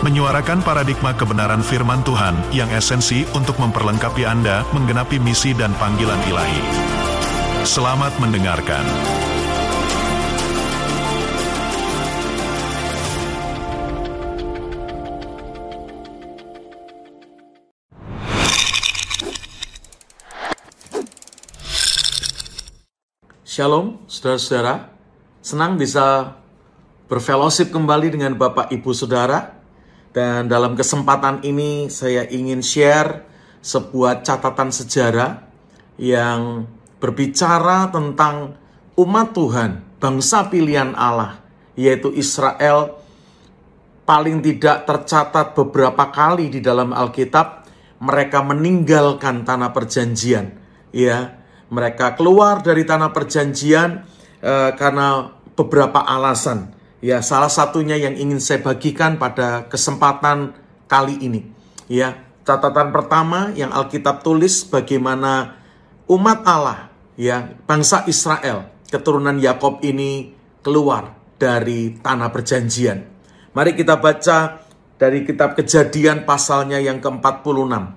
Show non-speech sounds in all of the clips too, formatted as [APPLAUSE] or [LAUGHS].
menyuarakan paradigma kebenaran firman Tuhan yang esensi untuk memperlengkapi Anda menggenapi misi dan panggilan ilahi. Selamat mendengarkan. Shalom, saudara-saudara. Senang bisa berfellowship kembali dengan Bapak Ibu Saudara. Dan dalam kesempatan ini saya ingin share sebuah catatan sejarah yang berbicara tentang umat Tuhan, bangsa pilihan Allah, yaitu Israel paling tidak tercatat beberapa kali di dalam Alkitab mereka meninggalkan tanah perjanjian ya mereka keluar dari tanah perjanjian uh, karena beberapa alasan. Ya, salah satunya yang ingin saya bagikan pada kesempatan kali ini. Ya, catatan pertama yang Alkitab tulis bagaimana umat Allah, ya, bangsa Israel, keturunan Yakob ini keluar dari tanah perjanjian. Mari kita baca dari kitab Kejadian pasalnya yang ke-46.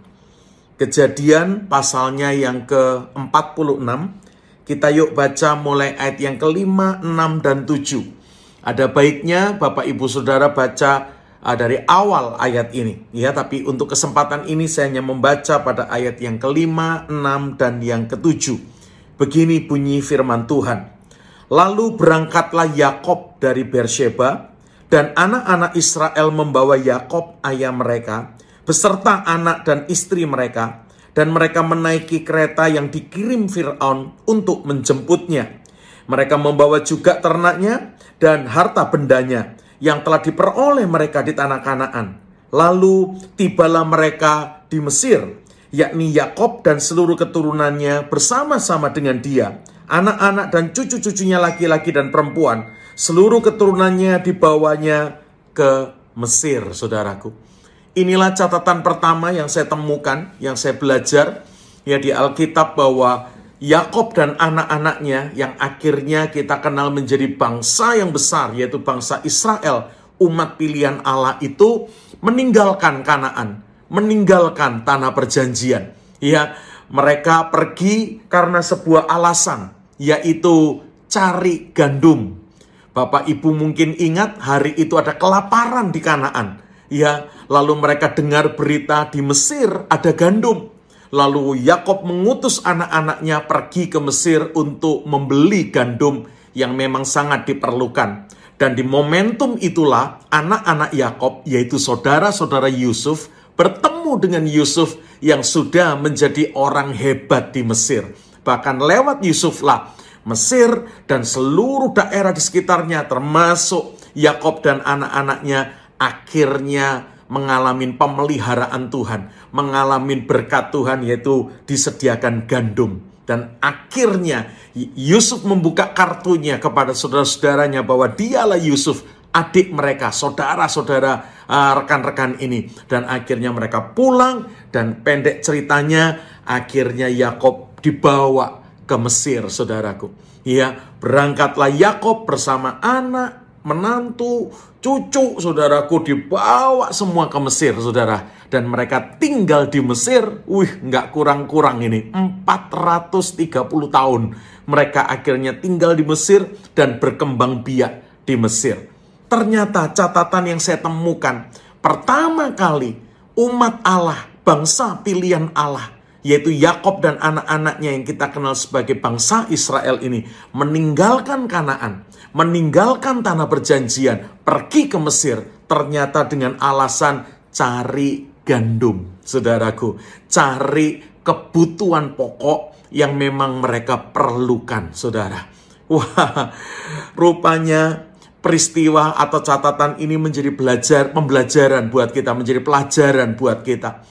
Kejadian pasalnya yang ke-46 kita yuk baca mulai ayat yang kelima, enam, dan tujuh. Ada baiknya Bapak Ibu Saudara baca uh, dari awal ayat ini. ya. Tapi untuk kesempatan ini saya hanya membaca pada ayat yang kelima, enam, dan yang ketujuh. Begini bunyi firman Tuhan. Lalu berangkatlah Yakob dari Beersheba, dan anak-anak Israel membawa Yakob ayah mereka, beserta anak dan istri mereka, dan mereka menaiki kereta yang dikirim Firaun untuk menjemputnya. Mereka membawa juga ternaknya dan harta bendanya yang telah diperoleh mereka di tanah Kanaan. Lalu tibalah mereka di Mesir, yakni Yakob dan seluruh keturunannya bersama-sama dengan dia, anak-anak dan cucu-cucunya laki-laki dan perempuan, seluruh keturunannya dibawanya ke Mesir, saudaraku. Inilah catatan pertama yang saya temukan, yang saya belajar ya di Alkitab bahwa Yakob dan anak-anaknya yang akhirnya kita kenal menjadi bangsa yang besar yaitu bangsa Israel, umat pilihan Allah itu meninggalkan Kanaan, meninggalkan tanah perjanjian. Ya, mereka pergi karena sebuah alasan yaitu cari gandum. Bapak Ibu mungkin ingat hari itu ada kelaparan di Kanaan. Ya, lalu mereka dengar berita di Mesir ada gandum. Lalu Yakob mengutus anak-anaknya pergi ke Mesir untuk membeli gandum yang memang sangat diperlukan. Dan di momentum itulah anak-anak Yakob yaitu saudara-saudara Yusuf bertemu dengan Yusuf yang sudah menjadi orang hebat di Mesir. Bahkan lewat Yusuflah Mesir dan seluruh daerah di sekitarnya termasuk Yakob dan anak-anaknya akhirnya mengalami pemeliharaan Tuhan, mengalami berkat Tuhan yaitu disediakan gandum. Dan akhirnya Yusuf membuka kartunya kepada saudara-saudaranya bahwa dialah Yusuf, adik mereka, saudara-saudara uh, rekan-rekan ini. Dan akhirnya mereka pulang dan pendek ceritanya akhirnya Yakob dibawa ke Mesir, saudaraku. Ya, berangkatlah Yakob bersama anak, menantu, cucu saudaraku dibawa semua ke Mesir saudara. Dan mereka tinggal di Mesir, wih nggak kurang-kurang ini, 430 tahun. Mereka akhirnya tinggal di Mesir dan berkembang biak di Mesir. Ternyata catatan yang saya temukan, pertama kali umat Allah, bangsa pilihan Allah, yaitu Yakob dan anak-anaknya yang kita kenal sebagai bangsa Israel ini meninggalkan Kanaan meninggalkan tanah perjanjian, pergi ke Mesir, ternyata dengan alasan cari gandum, saudaraku, cari kebutuhan pokok yang memang mereka perlukan, saudara. Wah, rupanya peristiwa atau catatan ini menjadi belajar, pembelajaran buat kita, menjadi pelajaran buat kita.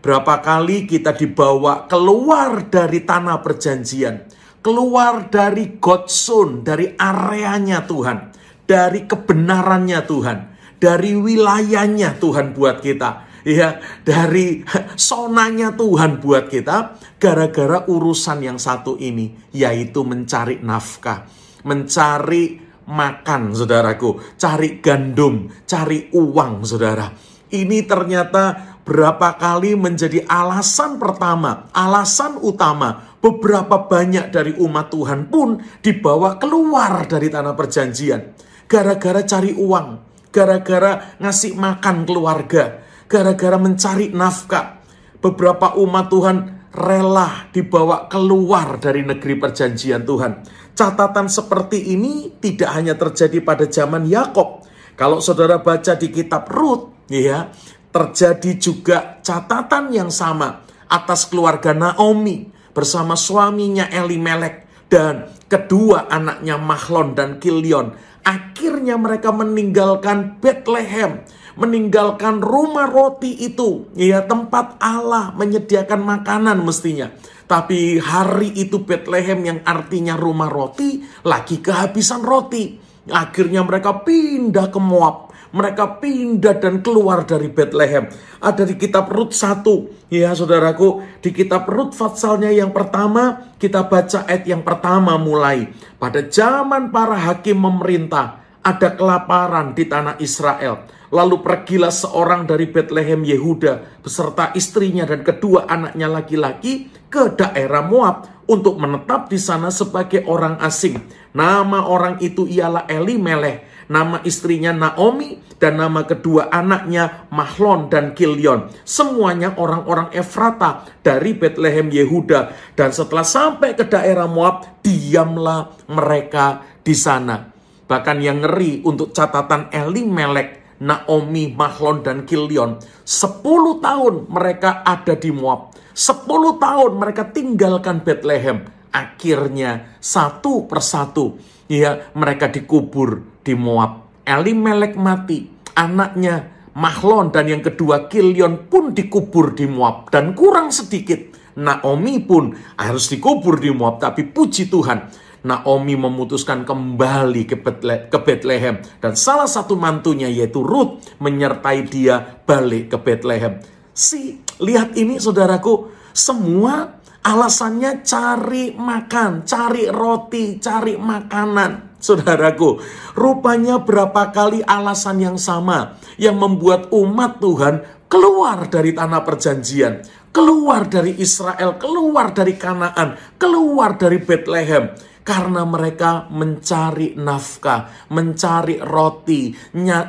Berapa kali kita dibawa keluar dari tanah perjanjian, keluar dari God zone, dari areanya Tuhan, dari kebenarannya Tuhan, dari wilayahnya Tuhan buat kita. Ya, dari sonanya Tuhan buat kita gara-gara urusan yang satu ini yaitu mencari nafkah, mencari makan saudaraku, cari gandum, cari uang saudara. Ini ternyata berapa kali menjadi alasan pertama, alasan utama. Beberapa banyak dari umat Tuhan pun dibawa keluar dari tanah perjanjian. Gara-gara cari uang, gara-gara ngasih makan keluarga, gara-gara mencari nafkah. Beberapa umat Tuhan rela dibawa keluar dari negeri perjanjian Tuhan. Catatan seperti ini tidak hanya terjadi pada zaman Yakob. Kalau saudara baca di kitab Rut, ya, terjadi juga catatan yang sama atas keluarga Naomi bersama suaminya Elimelek dan kedua anaknya Mahlon dan Kilion. Akhirnya mereka meninggalkan Bethlehem, meninggalkan rumah roti itu, ya tempat Allah menyediakan makanan mestinya. Tapi hari itu Bethlehem yang artinya rumah roti lagi kehabisan roti. Akhirnya mereka pindah ke Moab mereka pindah dan keluar dari Bethlehem. Ada di kitab Rut 1. Ya saudaraku, di kitab Rut fatsalnya yang pertama, kita baca ayat yang pertama mulai. Pada zaman para hakim memerintah, ada kelaparan di tanah Israel. Lalu pergilah seorang dari Bethlehem Yehuda beserta istrinya dan kedua anaknya laki-laki ke daerah Moab untuk menetap di sana sebagai orang asing. Nama orang itu ialah Elimelech nama istrinya Naomi, dan nama kedua anaknya Mahlon dan Kilion. Semuanya orang-orang Efrata dari Bethlehem Yehuda. Dan setelah sampai ke daerah Moab, diamlah mereka di sana. Bahkan yang ngeri untuk catatan Elimelek, Naomi, Mahlon, dan Kilion. Sepuluh tahun mereka ada di Moab. Sepuluh tahun mereka tinggalkan Bethlehem. Akhirnya satu persatu ya mereka dikubur di Moab. Elimelek mati, anaknya Mahlon dan yang kedua Kilion pun dikubur di Moab dan kurang sedikit Naomi pun harus dikubur di Moab tapi puji Tuhan Naomi memutuskan kembali ke, Betle Bethlehem dan salah satu mantunya yaitu Ruth menyertai dia balik ke Bethlehem. Si lihat ini saudaraku, semua Alasannya cari makan, cari roti, cari makanan. Saudaraku, rupanya berapa kali alasan yang sama yang membuat umat Tuhan keluar dari tanah perjanjian, keluar dari Israel, keluar dari Kanaan, keluar dari Bethlehem karena mereka mencari nafkah, mencari roti,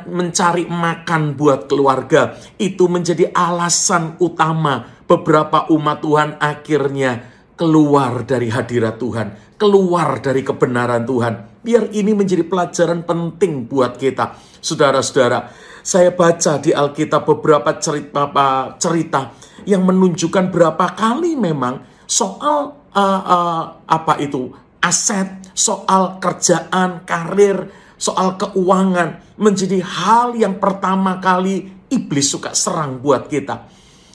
mencari makan buat keluarga. Itu menjadi alasan utama beberapa umat Tuhan akhirnya keluar dari hadirat Tuhan, keluar dari kebenaran Tuhan. Biar ini menjadi pelajaran penting buat kita. Saudara-saudara, saya baca di Alkitab beberapa cerita, cerita yang menunjukkan berapa kali memang soal uh, uh, apa itu aset, soal kerjaan, karir, soal keuangan menjadi hal yang pertama kali iblis suka serang buat kita.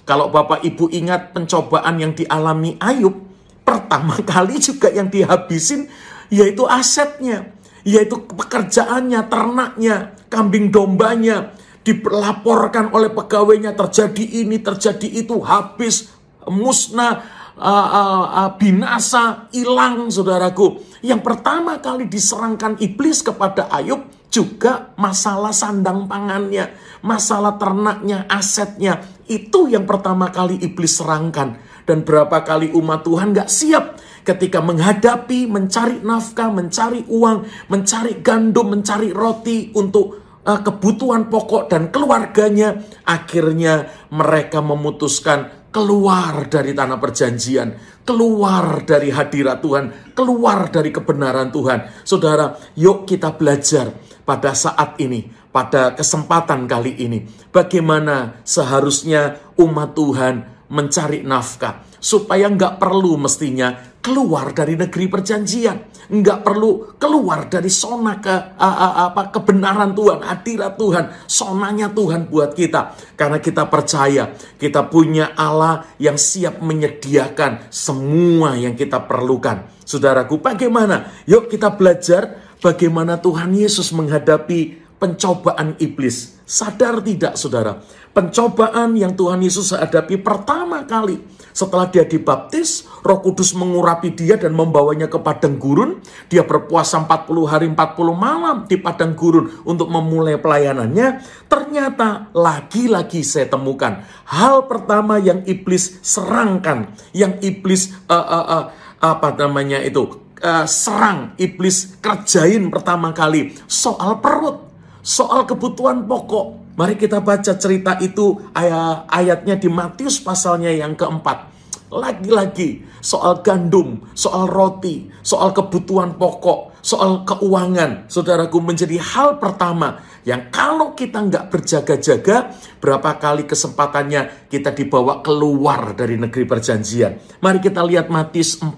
Kalau Bapak Ibu ingat pencobaan yang dialami Ayub, pertama [LAUGHS] kali juga yang dihabisin yaitu asetnya, yaitu pekerjaannya, ternaknya, kambing dombanya, dilaporkan oleh pegawainya terjadi ini, terjadi itu, habis, musnah, uh, uh, uh, binasa, hilang saudaraku. Yang pertama kali diserangkan iblis kepada Ayub juga masalah sandang pangannya, masalah ternaknya, asetnya. Itu yang pertama kali iblis serangkan. Dan berapa kali umat Tuhan gak siap ketika menghadapi, mencari nafkah, mencari uang, mencari gandum, mencari roti untuk uh, kebutuhan pokok dan keluarganya. Akhirnya mereka memutuskan keluar dari tanah perjanjian, keluar dari hadirat Tuhan, keluar dari kebenaran Tuhan. Saudara, yuk kita belajar pada saat ini, pada kesempatan kali ini, bagaimana seharusnya umat Tuhan mencari nafkah supaya nggak perlu mestinya keluar dari negeri perjanjian, nggak perlu keluar dari zona ke apa kebenaran Tuhan, hadirat Tuhan, sonanya Tuhan buat kita. Karena kita percaya kita punya Allah yang siap menyediakan semua yang kita perlukan. Saudaraku, bagaimana? Yuk kita belajar bagaimana Tuhan Yesus menghadapi pencobaan iblis. Sadar tidak, saudara? Pencobaan yang Tuhan Yesus hadapi pertama kali setelah dia dibaptis, Roh Kudus mengurapi dia dan membawanya ke padang gurun. Dia berpuasa 40 hari 40 malam di padang gurun untuk memulai pelayanannya. Ternyata lagi-lagi saya temukan hal pertama yang iblis serangkan, yang iblis uh, uh, uh, apa namanya itu uh, serang, iblis kerjain pertama kali soal perut, soal kebutuhan pokok. Mari kita baca cerita itu ayat ayatnya di Matius pasalnya yang keempat. Lagi-lagi soal gandum, soal roti, soal kebutuhan pokok, soal keuangan. Saudaraku menjadi hal pertama yang kalau kita nggak berjaga-jaga, berapa kali kesempatannya kita dibawa keluar dari negeri perjanjian. Mari kita lihat Matius 4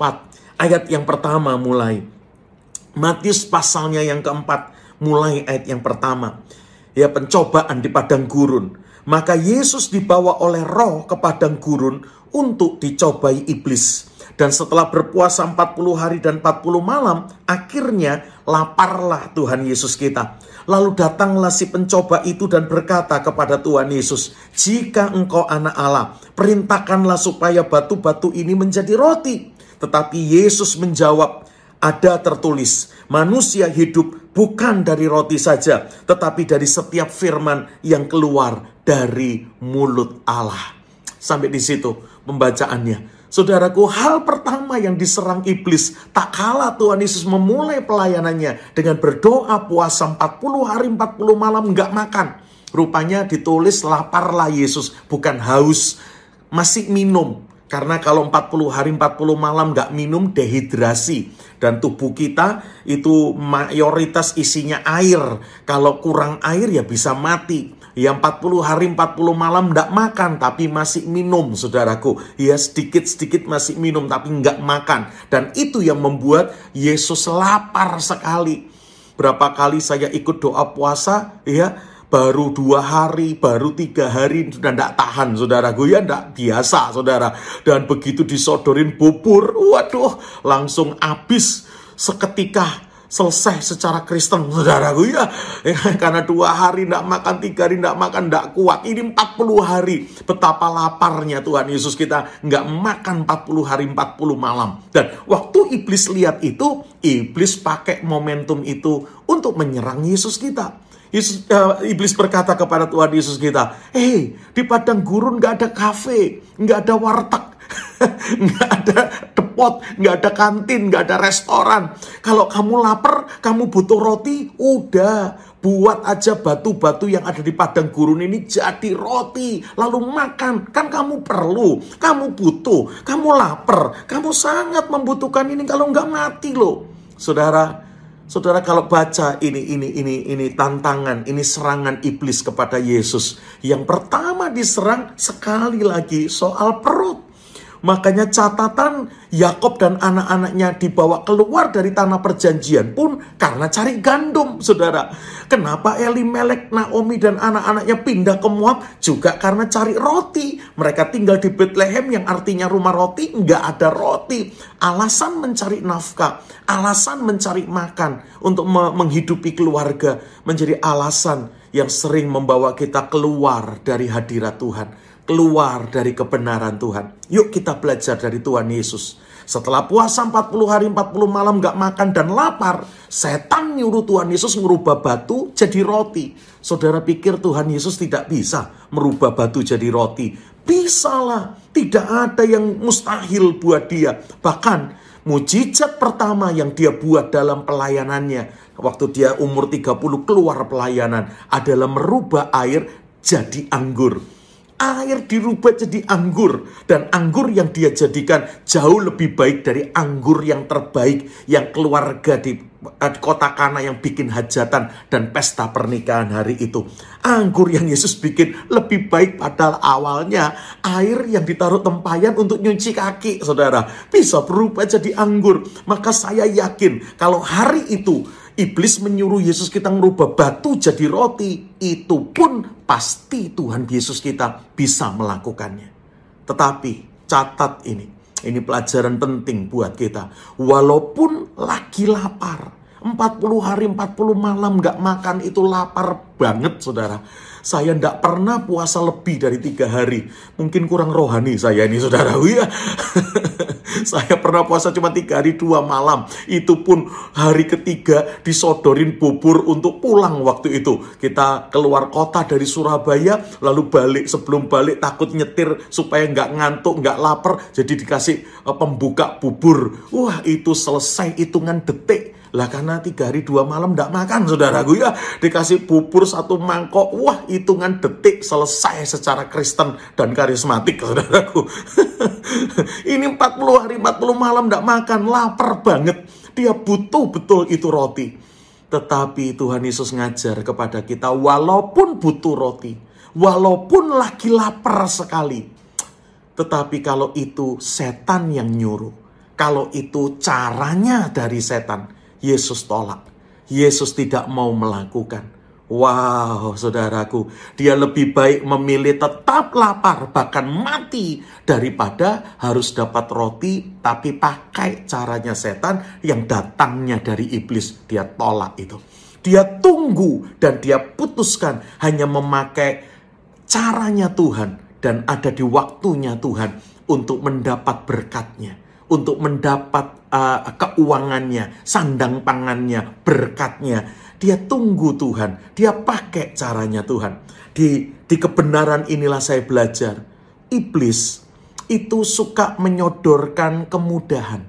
ayat yang pertama mulai. Matius pasalnya yang keempat mulai ayat yang pertama ya pencobaan di padang gurun. Maka Yesus dibawa oleh roh ke padang gurun untuk dicobai iblis. Dan setelah berpuasa 40 hari dan 40 malam, akhirnya laparlah Tuhan Yesus kita. Lalu datanglah si pencoba itu dan berkata kepada Tuhan Yesus, "Jika engkau anak Allah, perintahkanlah supaya batu-batu ini menjadi roti." Tetapi Yesus menjawab, "Ada tertulis, manusia hidup bukan dari roti saja, tetapi dari setiap firman yang keluar dari mulut Allah. Sampai di situ pembacaannya. Saudaraku, hal pertama yang diserang iblis tak kalah Tuhan Yesus memulai pelayanannya dengan berdoa puasa 40 hari 40 malam nggak makan. Rupanya ditulis laparlah Yesus, bukan haus. Masih minum, karena kalau 40 hari 40 malam nggak minum dehidrasi. Dan tubuh kita itu mayoritas isinya air. Kalau kurang air ya bisa mati. Ya 40 hari 40 malam nggak makan tapi masih minum saudaraku. Ya sedikit-sedikit masih minum tapi nggak makan. Dan itu yang membuat Yesus lapar sekali. Berapa kali saya ikut doa puasa ya baru dua hari, baru tiga hari sudah tidak tahan saudara gue ya tidak biasa saudara. Dan begitu disodorin bubur waduh langsung habis seketika selesai secara Kristen saudara gue ya. ya karena dua hari tidak makan tiga hari tidak makan tidak kuat. Ini 40 hari. Betapa laparnya Tuhan Yesus kita. Nggak makan 40 hari 40 malam. Dan waktu iblis lihat itu iblis pakai momentum itu untuk menyerang Yesus kita Yesus, uh, iblis berkata kepada Tuhan Yesus kita, "Hei, di padang gurun nggak ada kafe, nggak ada warteg, [LAUGHS] nggak ada depot, nggak ada kantin, nggak ada restoran. Kalau kamu lapar, kamu butuh roti, udah buat aja batu-batu yang ada di padang gurun ini jadi roti, lalu makan. Kan kamu perlu, kamu butuh, kamu lapar, kamu sangat membutuhkan ini. Kalau nggak mati loh, saudara." Saudara kalau baca ini ini ini ini tantangan, ini serangan iblis kepada Yesus. Yang pertama diserang sekali lagi soal perut. Makanya catatan Yakob dan anak-anaknya dibawa keluar dari tanah perjanjian pun karena cari gandum, saudara. Kenapa Eli Melek, Naomi dan anak-anaknya pindah ke Moab? Juga karena cari roti. Mereka tinggal di Bethlehem yang artinya rumah roti, nggak ada roti. Alasan mencari nafkah, alasan mencari makan untuk menghidupi keluarga menjadi alasan yang sering membawa kita keluar dari hadirat Tuhan keluar dari kebenaran Tuhan. Yuk kita belajar dari Tuhan Yesus. Setelah puasa 40 hari 40 malam gak makan dan lapar, setan nyuruh Tuhan Yesus merubah batu jadi roti. Saudara pikir Tuhan Yesus tidak bisa merubah batu jadi roti? Bisalah, tidak ada yang mustahil buat dia. Bahkan mujizat pertama yang dia buat dalam pelayanannya waktu dia umur 30 keluar pelayanan adalah merubah air jadi anggur air dirubah jadi anggur dan anggur yang dia jadikan jauh lebih baik dari anggur yang terbaik yang keluarga di eh, kota Kana yang bikin hajatan dan pesta pernikahan hari itu. Anggur yang Yesus bikin lebih baik padahal awalnya air yang ditaruh tempayan untuk nyuci kaki, Saudara, bisa berubah jadi anggur. Maka saya yakin kalau hari itu Iblis menyuruh Yesus kita merubah batu jadi roti. Itu pun pasti Tuhan Yesus kita bisa melakukannya. Tetapi catat ini. Ini pelajaran penting buat kita. Walaupun lagi lapar. 40 hari 40 malam gak makan itu lapar banget saudara. Saya tidak pernah puasa lebih dari tiga hari. Mungkin kurang rohani saya ini saudara. [LAUGHS] Ya. Saya pernah puasa cuma tiga hari dua malam. Itu pun hari ketiga disodorin bubur untuk pulang waktu itu. Kita keluar kota dari Surabaya, lalu balik. Sebelum balik takut nyetir supaya nggak ngantuk, nggak lapar. Jadi dikasih uh, pembuka bubur. Wah itu selesai hitungan detik. Lah karena tiga hari dua malam nggak makan saudaraku ya. Dikasih bubur satu mangkok. Wah hitungan detik selesai secara Kristen dan karismatik saudaraku. [LAUGHS] Ini 40 hari 40 malam nggak makan. Lapar banget. Dia butuh betul itu roti. Tetapi Tuhan Yesus ngajar kepada kita walaupun butuh roti. Walaupun lagi lapar sekali. Tetapi kalau itu setan yang nyuruh. Kalau itu caranya dari setan Yesus tolak. Yesus tidak mau melakukan. Wow, saudaraku, dia lebih baik memilih tetap lapar, bahkan mati, daripada harus dapat roti, tapi pakai caranya setan yang datangnya dari iblis. Dia tolak itu. Dia tunggu dan dia putuskan hanya memakai caranya Tuhan dan ada di waktunya Tuhan untuk mendapat berkatnya untuk mendapat uh, keuangannya, sandang pangannya, berkatnya. Dia tunggu Tuhan, dia pakai caranya Tuhan. Di, di kebenaran inilah saya belajar. Iblis itu suka menyodorkan kemudahan.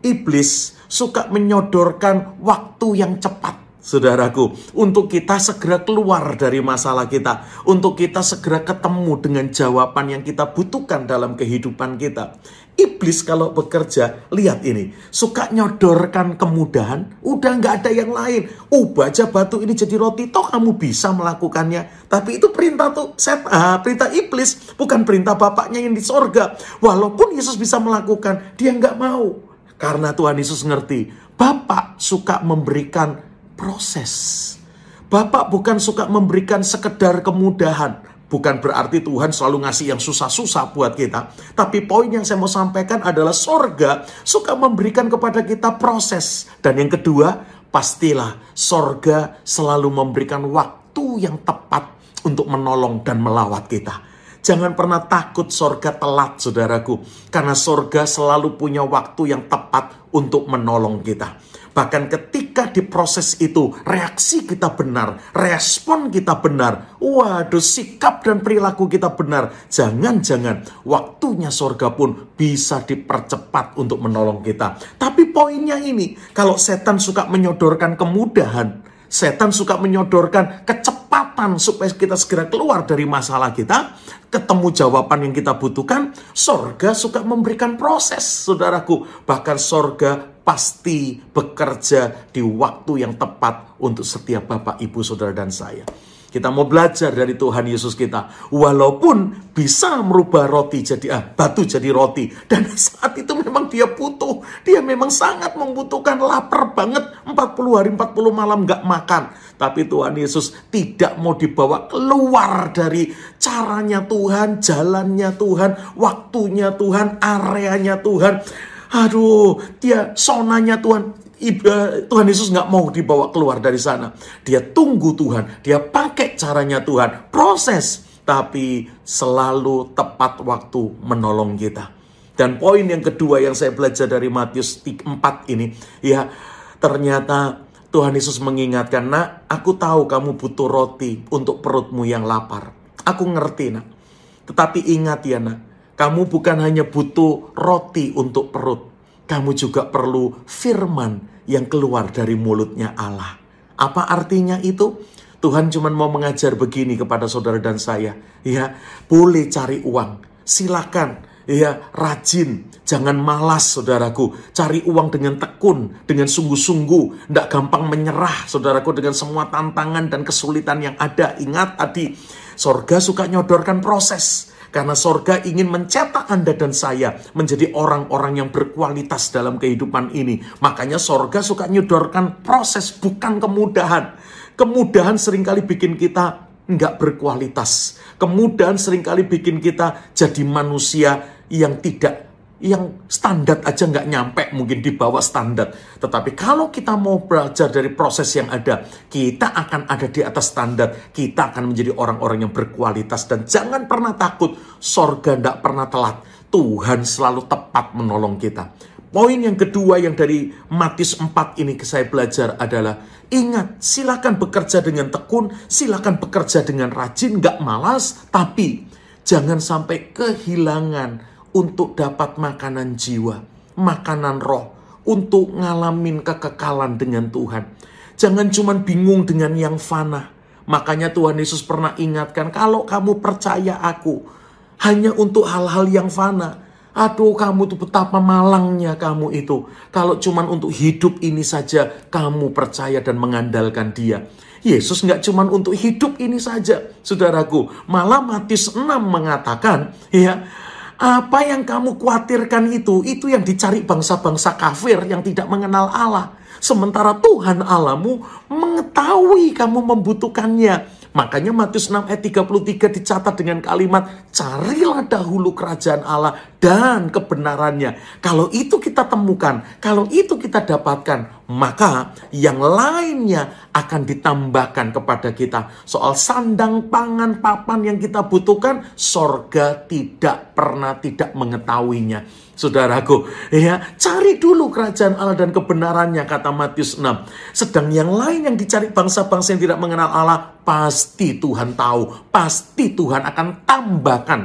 Iblis suka menyodorkan waktu yang cepat saudaraku, untuk kita segera keluar dari masalah kita, untuk kita segera ketemu dengan jawaban yang kita butuhkan dalam kehidupan kita. Iblis kalau bekerja, lihat ini, suka nyodorkan kemudahan, udah nggak ada yang lain. Ubah aja batu ini jadi roti, toh kamu bisa melakukannya. Tapi itu perintah tuh set, ah, perintah iblis, bukan perintah bapaknya yang di sorga. Walaupun Yesus bisa melakukan, dia nggak mau. Karena Tuhan Yesus ngerti, Bapak suka memberikan proses. Bapak bukan suka memberikan sekedar kemudahan. Bukan berarti Tuhan selalu ngasih yang susah-susah buat kita. Tapi poin yang saya mau sampaikan adalah sorga suka memberikan kepada kita proses. Dan yang kedua, pastilah sorga selalu memberikan waktu yang tepat untuk menolong dan melawat kita. Jangan pernah takut sorga telat, saudaraku. Karena sorga selalu punya waktu yang tepat untuk menolong kita. Bahkan ketika di proses itu reaksi kita benar, respon kita benar, waduh sikap dan perilaku kita benar. Jangan-jangan waktunya sorga pun bisa dipercepat untuk menolong kita. Tapi poinnya ini, kalau setan suka menyodorkan kemudahan, setan suka menyodorkan kecepatan supaya kita segera keluar dari masalah kita, ketemu jawaban yang kita butuhkan, sorga suka memberikan proses, saudaraku. Bahkan sorga pasti bekerja di waktu yang tepat untuk setiap Bapak, Ibu, Saudara, dan saya. Kita mau belajar dari Tuhan Yesus kita. Walaupun bisa merubah roti jadi ah, batu jadi roti. Dan [LAUGHS] saat itu memang dia butuh. Dia memang sangat membutuhkan lapar banget. 40 hari 40 malam gak makan. Tapi Tuhan Yesus tidak mau dibawa keluar dari caranya Tuhan, jalannya Tuhan, waktunya Tuhan, areanya Tuhan Aduh, dia sonanya Tuhan. Tuhan Yesus nggak mau dibawa keluar dari sana. Dia tunggu Tuhan, dia pakai caranya Tuhan, proses, tapi selalu tepat waktu menolong kita. Dan poin yang kedua yang saya belajar dari Matius 4 ini, ya ternyata Tuhan Yesus mengingatkan, nak, aku tahu kamu butuh roti untuk perutmu yang lapar. Aku ngerti, nak. Tetapi ingat ya, nak, kamu bukan hanya butuh roti untuk perut, kamu juga perlu firman yang keluar dari mulutnya Allah. Apa artinya itu? Tuhan cuma mau mengajar begini kepada saudara dan saya. Ya, boleh cari uang. Silakan. Ya, rajin. Jangan malas, saudaraku. Cari uang dengan tekun, dengan sungguh-sungguh. Tidak gampang menyerah, saudaraku, dengan semua tantangan dan kesulitan yang ada. Ingat tadi, sorga suka nyodorkan proses. Karena sorga ingin mencetak Anda dan saya menjadi orang-orang yang berkualitas dalam kehidupan ini. Makanya sorga suka nyodorkan proses, bukan kemudahan. Kemudahan sering kali bikin kita nggak berkualitas. Kemudahan sering kali bikin kita jadi manusia yang tidak yang standar aja nggak nyampe mungkin di bawah standar. Tetapi kalau kita mau belajar dari proses yang ada, kita akan ada di atas standar. Kita akan menjadi orang-orang yang berkualitas dan jangan pernah takut. Sorga nggak pernah telat. Tuhan selalu tepat menolong kita. Poin yang kedua yang dari Matius 4 ini saya belajar adalah ingat silakan bekerja dengan tekun, silakan bekerja dengan rajin, nggak malas, tapi jangan sampai kehilangan untuk dapat makanan jiwa, makanan roh, untuk ngalamin kekekalan dengan Tuhan. Jangan cuma bingung dengan yang fana. Makanya Tuhan Yesus pernah ingatkan, kalau kamu percaya aku, hanya untuk hal-hal yang fana. Aduh kamu tuh betapa malangnya kamu itu. Kalau cuma untuk hidup ini saja kamu percaya dan mengandalkan dia. Yesus nggak cuma untuk hidup ini saja, saudaraku. Malah Matius 6 mengatakan, ya, apa yang kamu khawatirkan itu, itu yang dicari bangsa-bangsa kafir yang tidak mengenal Allah. Sementara Tuhan Allahmu mengetahui kamu membutuhkannya. Makanya Matius 6 ayat 33 dicatat dengan kalimat, carilah dahulu kerajaan Allah dan kebenarannya. Kalau itu kita temukan, kalau itu kita dapatkan, maka yang lainnya akan ditambahkan kepada kita. Soal sandang, pangan, papan yang kita butuhkan, sorga tidak pernah tidak mengetahuinya. Saudaraku, ya, cari dulu kerajaan Allah dan kebenarannya kata Matius 6. Sedang yang lain yang dicari bangsa-bangsa yang tidak mengenal Allah, pasti Tuhan tahu, pasti Tuhan akan tambahkan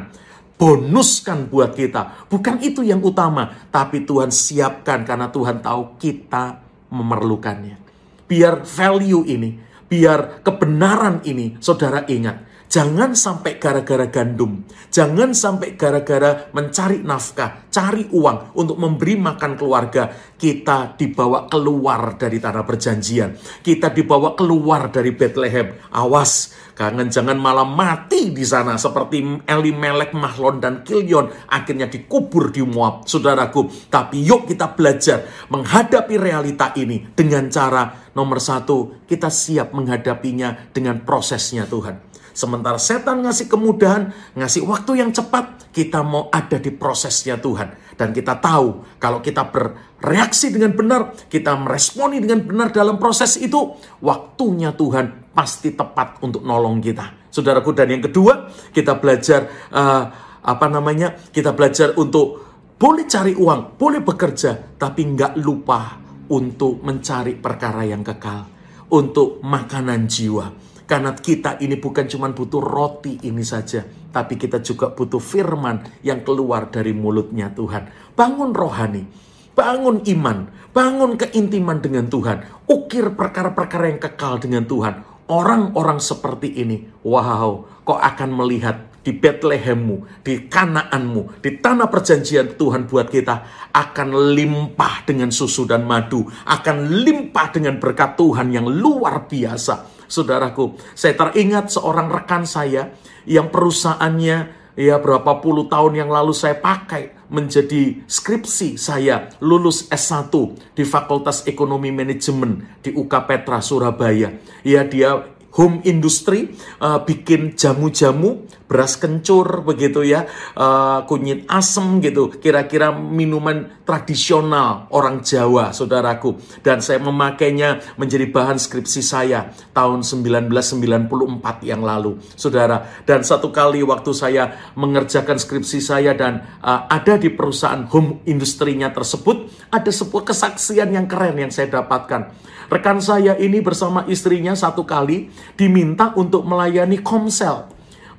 bonuskan buat kita. Bukan itu yang utama, tapi Tuhan siapkan karena Tuhan tahu kita memerlukannya. Biar value ini, biar kebenaran ini, saudara ingat, Jangan sampai gara-gara gandum. Jangan sampai gara-gara mencari nafkah, cari uang untuk memberi makan keluarga. Kita dibawa keluar dari tanah perjanjian. Kita dibawa keluar dari Bethlehem. Awas, kangen jangan malah mati di sana seperti Elimelek, Mahlon, dan Kilyon akhirnya dikubur di Moab, saudaraku. Tapi yuk kita belajar menghadapi realita ini dengan cara nomor satu, kita siap menghadapinya dengan prosesnya Tuhan. Sementara setan ngasih kemudahan, ngasih waktu yang cepat, kita mau ada di prosesnya Tuhan. Dan kita tahu kalau kita bereaksi dengan benar, kita meresponi dengan benar dalam proses itu, waktunya Tuhan pasti tepat untuk nolong kita. Saudaraku, dan yang kedua, kita belajar uh, apa namanya? Kita belajar untuk boleh cari uang, boleh bekerja, tapi nggak lupa untuk mencari perkara yang kekal, untuk makanan jiwa karena kita ini bukan cuma butuh roti ini saja, tapi kita juga butuh firman yang keluar dari mulutnya Tuhan. Bangun rohani, bangun iman, bangun keintiman dengan Tuhan, ukir perkara-perkara yang kekal dengan Tuhan. Orang-orang seperti ini, wow, kau akan melihat di Bethlehemmu, di Kanaanmu, di tanah perjanjian Tuhan buat kita akan limpah dengan susu dan madu, akan limpah dengan berkat Tuhan yang luar biasa saudaraku. Saya teringat seorang rekan saya yang perusahaannya ya berapa puluh tahun yang lalu saya pakai menjadi skripsi saya lulus S1 di Fakultas Ekonomi Manajemen di UK Petra Surabaya. Ya dia home industry, uh, bikin jamu-jamu, beras kencur begitu ya, uh, kunyit asem gitu, kira-kira minuman tradisional orang Jawa, saudaraku. Dan saya memakainya menjadi bahan skripsi saya tahun 1994 yang lalu, saudara. Dan satu kali waktu saya mengerjakan skripsi saya dan uh, ada di perusahaan home industrinya tersebut, ada sebuah kesaksian yang keren yang saya dapatkan. Rekan saya ini bersama istrinya satu kali diminta untuk melayani komsel,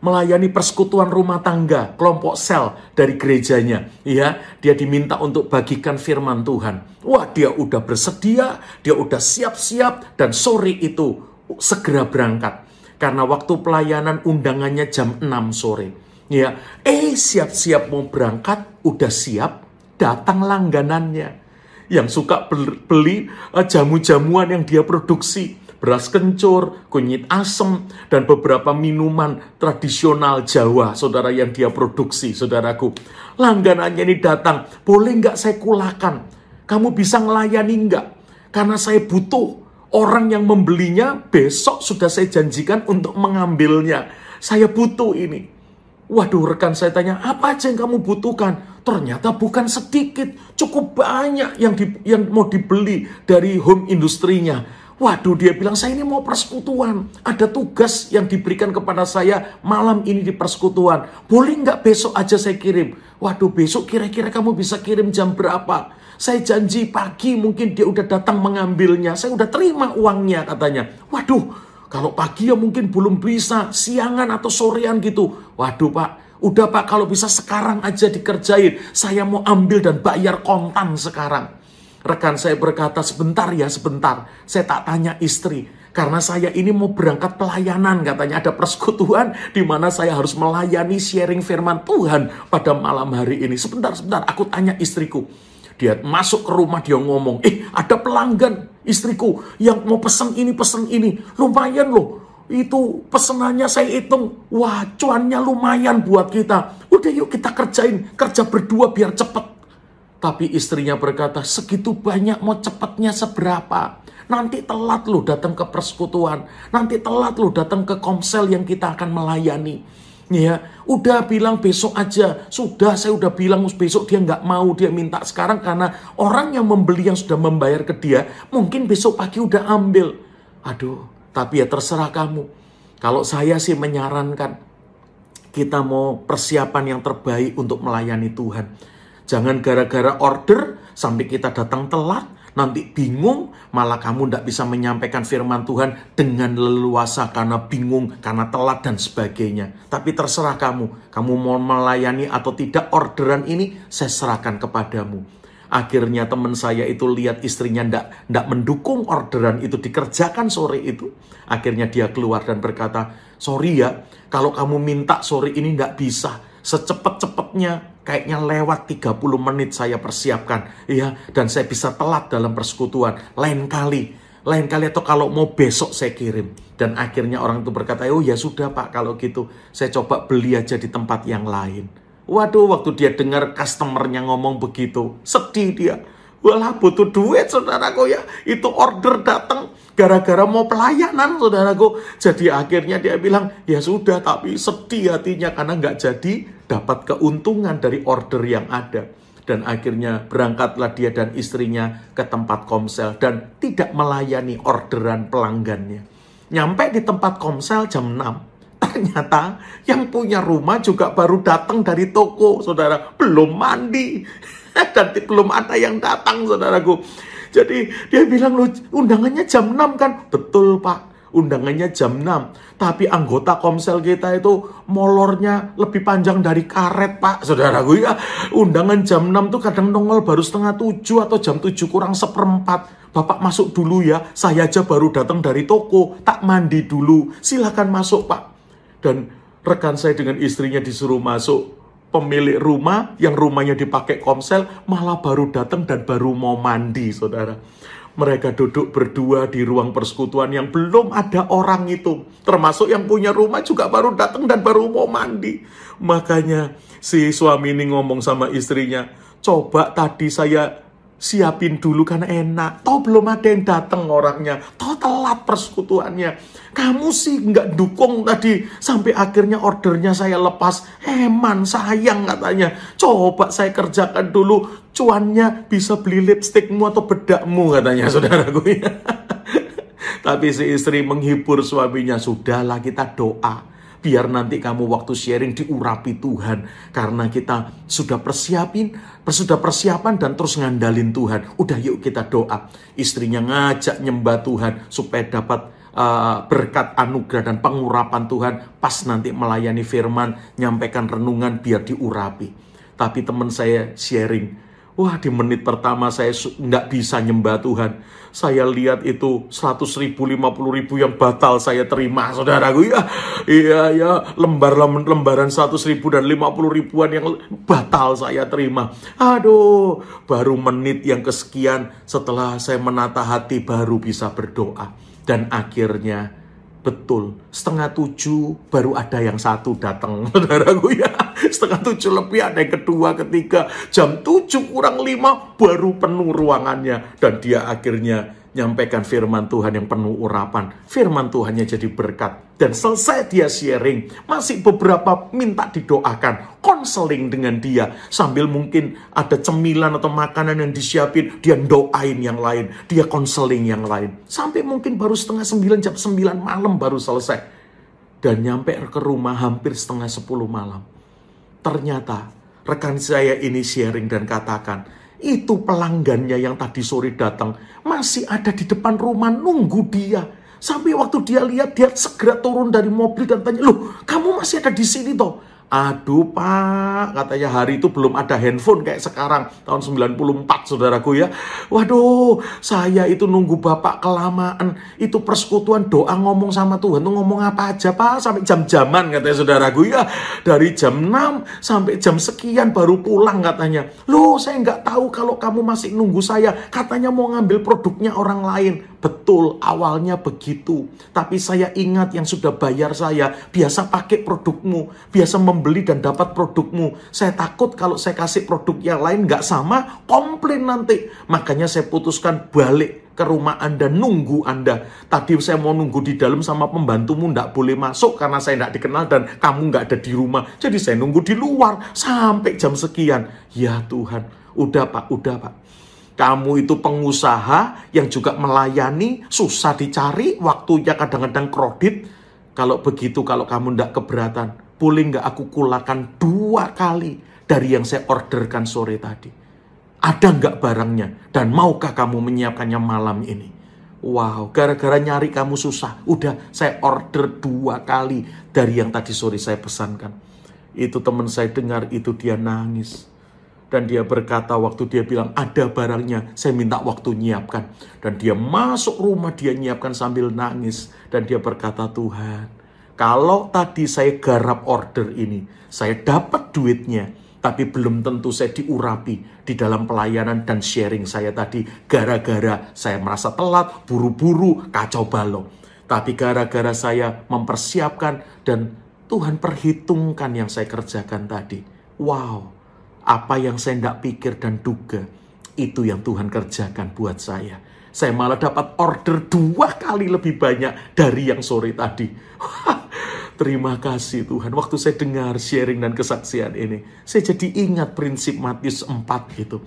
melayani persekutuan rumah tangga, kelompok sel dari gerejanya. Ya, dia diminta untuk bagikan firman Tuhan. Wah, dia udah bersedia, dia udah siap-siap dan sore itu segera berangkat. karena waktu pelayanan undangannya jam 6 sore. Ya, eh siap-siap mau berangkat, udah siap, datang langganannya. Yang suka beli eh, jamu-jamuan yang dia produksi, beras kencur, kunyit asem, dan beberapa minuman tradisional Jawa, saudara yang dia produksi, saudaraku. Langganannya ini datang, boleh nggak saya kulakan? Kamu bisa ngelayani nggak? Karena saya butuh orang yang membelinya, besok sudah saya janjikan untuk mengambilnya. Saya butuh ini. Waduh, rekan saya tanya, apa aja yang kamu butuhkan? Ternyata bukan sedikit, cukup banyak yang di, yang mau dibeli dari home industrinya Waduh, dia bilang, saya ini mau persekutuan. Ada tugas yang diberikan kepada saya malam ini di persekutuan. Boleh nggak besok aja saya kirim? Waduh, besok kira-kira kamu bisa kirim jam berapa? Saya janji pagi mungkin dia udah datang mengambilnya. Saya udah terima uangnya katanya. Waduh, kalau pagi ya mungkin belum bisa. Siangan atau sorean gitu. Waduh pak, udah pak kalau bisa sekarang aja dikerjain. Saya mau ambil dan bayar kontan sekarang. Rekan saya berkata, sebentar ya, sebentar. Saya tak tanya istri. Karena saya ini mau berangkat pelayanan, katanya ada persekutuan di mana saya harus melayani sharing firman Tuhan pada malam hari ini. Sebentar, sebentar, aku tanya istriku. Dia masuk ke rumah, dia ngomong, eh ada pelanggan istriku yang mau pesen ini, pesen ini. Lumayan loh, itu pesenannya saya hitung. Wah, cuannya lumayan buat kita. Udah yuk kita kerjain, kerja berdua biar cepet. Tapi istrinya berkata, segitu banyak mau cepatnya seberapa? Nanti telat lu datang ke persekutuan. Nanti telat lu datang ke komsel yang kita akan melayani. Ya, udah bilang besok aja. Sudah, saya udah bilang besok dia nggak mau. Dia minta sekarang karena orang yang membeli yang sudah membayar ke dia, mungkin besok pagi udah ambil. Aduh, tapi ya terserah kamu. Kalau saya sih menyarankan, kita mau persiapan yang terbaik untuk melayani Tuhan Jangan gara-gara order sampai kita datang telat, nanti bingung, malah kamu tidak bisa menyampaikan firman Tuhan dengan leluasa karena bingung, karena telat dan sebagainya. Tapi terserah kamu, kamu mau melayani atau tidak orderan ini, saya serahkan kepadamu. Akhirnya teman saya itu lihat istrinya ndak ndak mendukung orderan itu dikerjakan sore itu. Akhirnya dia keluar dan berkata, sorry ya, kalau kamu minta sore ini ndak bisa. Secepat-cepatnya kayaknya lewat 30 menit saya persiapkan. Ya dan saya bisa telat dalam persekutuan. Lain kali. Lain kali atau kalau mau besok saya kirim. Dan akhirnya orang itu berkata oh ya sudah pak kalau gitu. Saya coba beli aja di tempat yang lain. Waduh waktu dia dengar customernya ngomong begitu sedih dia. Walah butuh duit saudaraku ya. Itu order datang gara-gara mau pelayanan saudaraku. Jadi akhirnya dia bilang ya sudah tapi sedih hatinya karena nggak jadi dapat keuntungan dari order yang ada. Dan akhirnya berangkatlah dia dan istrinya ke tempat komsel dan tidak melayani orderan pelanggannya. Nyampe di tempat komsel jam 6. [LAUGHS] Ternyata yang punya rumah juga baru datang dari toko, saudara. Belum mandi. [LAUGHS] Dan belum ada yang datang, saudaraku. Jadi dia bilang, undangannya jam 6 kan? Betul, Pak. Undangannya jam 6. Tapi anggota komsel kita itu molornya lebih panjang dari karet, Pak. Saudaraku, ya. Undangan jam 6 tuh kadang nongol baru setengah 7 atau jam 7 kurang seperempat. Bapak masuk dulu ya, saya aja baru datang dari toko, tak mandi dulu. Silahkan masuk, Pak. Dan rekan saya dengan istrinya disuruh masuk pemilik rumah yang rumahnya dipakai komsel malah baru datang dan baru mau mandi, saudara. Mereka duduk berdua di ruang persekutuan yang belum ada orang itu. Termasuk yang punya rumah juga baru datang dan baru mau mandi. Makanya si suami ini ngomong sama istrinya, coba tadi saya siapin dulu karena enak. Toh belum ada yang datang orangnya. Toh telat persekutuannya. Kamu sih nggak dukung tadi sampai akhirnya ordernya saya lepas. Eman sayang katanya. Coba saya kerjakan dulu. Cuannya bisa beli lipstikmu atau bedakmu katanya [LAUGHS] saudaraku. Tapi si istri menghibur suaminya. Sudahlah kita doa biar nanti kamu waktu sharing diurapi Tuhan. Karena kita sudah persiapin sudah persiapan dan terus ngandalin Tuhan. Udah yuk kita doa. Istrinya ngajak nyembah Tuhan supaya dapat uh, berkat anugerah dan pengurapan Tuhan. Pas nanti melayani firman nyampaikan renungan biar diurapi. Tapi teman saya sharing Wah di menit pertama saya nggak bisa nyembah Tuhan. Saya lihat itu 100 ribu, 50 ribu yang batal saya terima saudaraku. Ya, iya, ya, lembar lembaran 100 ribu dan 50 ribuan yang batal saya terima. Aduh, baru menit yang kesekian setelah saya menata hati baru bisa berdoa. Dan akhirnya Betul, setengah tujuh baru ada yang satu datang, [LAUGHS] saudaraku ya. Setengah tujuh lebih ada yang kedua, ketiga. Jam tujuh kurang lima baru penuh ruangannya. Dan dia akhirnya nyampaikan firman Tuhan yang penuh urapan. Firman Tuhannya jadi berkat. Dan selesai dia sharing, masih beberapa minta didoakan, konseling dengan dia. Sambil mungkin ada cemilan atau makanan yang disiapin, dia doain yang lain, dia konseling yang lain. Sampai mungkin baru setengah sembilan, jam sembilan malam baru selesai. Dan nyampe ke rumah hampir setengah sepuluh malam. Ternyata rekan saya ini sharing dan katakan, itu pelanggannya yang tadi sore datang masih ada di depan rumah nunggu dia. Sampai waktu dia lihat, dia segera turun dari mobil dan tanya, loh kamu masih ada di sini toh? Aduh pak, katanya hari itu belum ada handphone kayak sekarang, tahun 94 saudaraku ya. Waduh, saya itu nunggu bapak kelamaan, itu persekutuan doa ngomong sama Tuhan, tuh ngomong apa aja pak, sampai jam-jaman katanya saudaraku ya. Dari jam 6 sampai jam sekian baru pulang katanya. Loh, saya nggak tahu kalau kamu masih nunggu saya, katanya mau ngambil produknya orang lain. Betul, awalnya begitu. Tapi saya ingat yang sudah bayar saya, biasa pakai produkmu, biasa membeli dan dapat produkmu. Saya takut kalau saya kasih produk yang lain nggak sama, komplain nanti. Makanya saya putuskan balik ke rumah Anda, nunggu Anda. Tadi saya mau nunggu di dalam sama pembantumu, nggak boleh masuk karena saya nggak dikenal dan kamu nggak ada di rumah. Jadi saya nunggu di luar sampai jam sekian. Ya Tuhan, udah Pak, udah Pak. Kamu itu pengusaha yang juga melayani, susah dicari, waktunya kadang-kadang kredit. Kalau begitu, kalau kamu tidak keberatan, boleh nggak aku kulakan dua kali dari yang saya orderkan sore tadi? Ada nggak barangnya? Dan maukah kamu menyiapkannya malam ini? Wow, gara-gara nyari kamu susah. Udah, saya order dua kali dari yang tadi sore saya pesankan. Itu teman saya dengar, itu dia nangis. Dan dia berkata waktu dia bilang ada barangnya, saya minta waktu nyiapkan. Dan dia masuk rumah, dia nyiapkan sambil nangis. Dan dia berkata, Tuhan, kalau tadi saya garap order ini, saya dapat duitnya, tapi belum tentu saya diurapi di dalam pelayanan dan sharing saya tadi. Gara-gara saya merasa telat, buru-buru, kacau balau. Tapi gara-gara saya mempersiapkan dan Tuhan perhitungkan yang saya kerjakan tadi. Wow, apa yang saya tidak pikir dan duga, itu yang Tuhan kerjakan buat saya. Saya malah dapat order dua kali lebih banyak dari yang sore tadi. [LAUGHS] Terima kasih Tuhan. Waktu saya dengar sharing dan kesaksian ini, saya jadi ingat prinsip Matius 4 itu.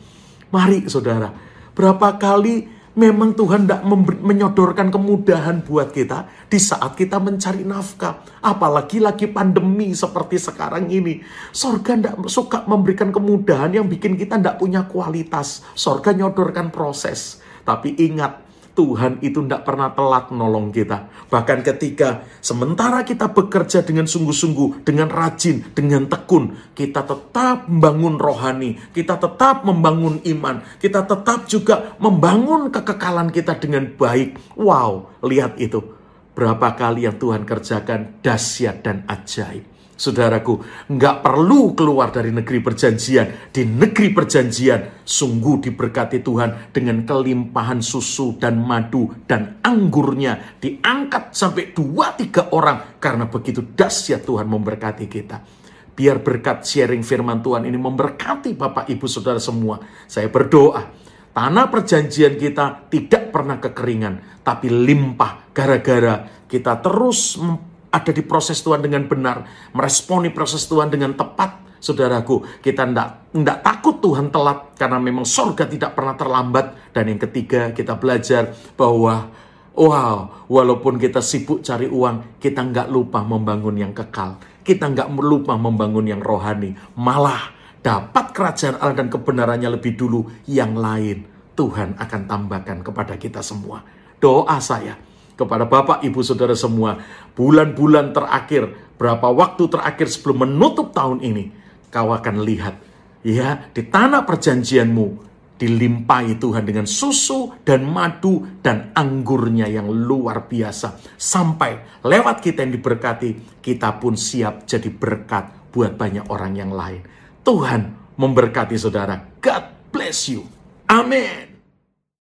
Mari saudara, berapa kali Memang Tuhan tidak menyodorkan kemudahan buat kita di saat kita mencari nafkah. Apalagi lagi pandemi seperti sekarang ini. Sorga tidak suka memberikan kemudahan yang bikin kita tidak punya kualitas. Sorga nyodorkan proses. Tapi ingat, Tuhan itu tidak pernah telat menolong kita. Bahkan ketika sementara kita bekerja dengan sungguh-sungguh, dengan rajin, dengan tekun, kita tetap membangun rohani, kita tetap membangun iman, kita tetap juga membangun kekekalan kita dengan baik. Wow, lihat itu. Berapa kali yang Tuhan kerjakan dahsyat dan ajaib. Saudaraku, nggak perlu keluar dari negeri perjanjian. Di negeri perjanjian, sungguh diberkati Tuhan dengan kelimpahan susu dan madu dan anggurnya. Diangkat sampai dua tiga orang karena begitu dahsyat Tuhan memberkati kita. Biar berkat sharing firman Tuhan ini memberkati Bapak Ibu Saudara semua. Saya berdoa, tanah perjanjian kita tidak pernah kekeringan, tapi limpah gara-gara kita terus ada di proses Tuhan dengan benar, meresponi proses Tuhan dengan tepat, saudaraku. Kita tidak tidak takut Tuhan telat karena memang sorga tidak pernah terlambat. Dan yang ketiga kita belajar bahwa wow, walaupun kita sibuk cari uang, kita nggak lupa membangun yang kekal. Kita nggak lupa membangun yang rohani. Malah dapat kerajaan Allah dan kebenarannya lebih dulu yang lain. Tuhan akan tambahkan kepada kita semua. Doa saya, kepada Bapak, Ibu, Saudara semua, bulan-bulan terakhir, berapa waktu terakhir sebelum menutup tahun ini, kau akan lihat ya di tanah perjanjianmu dilimpahi Tuhan dengan susu dan madu dan anggurnya yang luar biasa. Sampai lewat kita yang diberkati, kita pun siap jadi berkat buat banyak orang yang lain. Tuhan memberkati saudara. God bless you. Amin.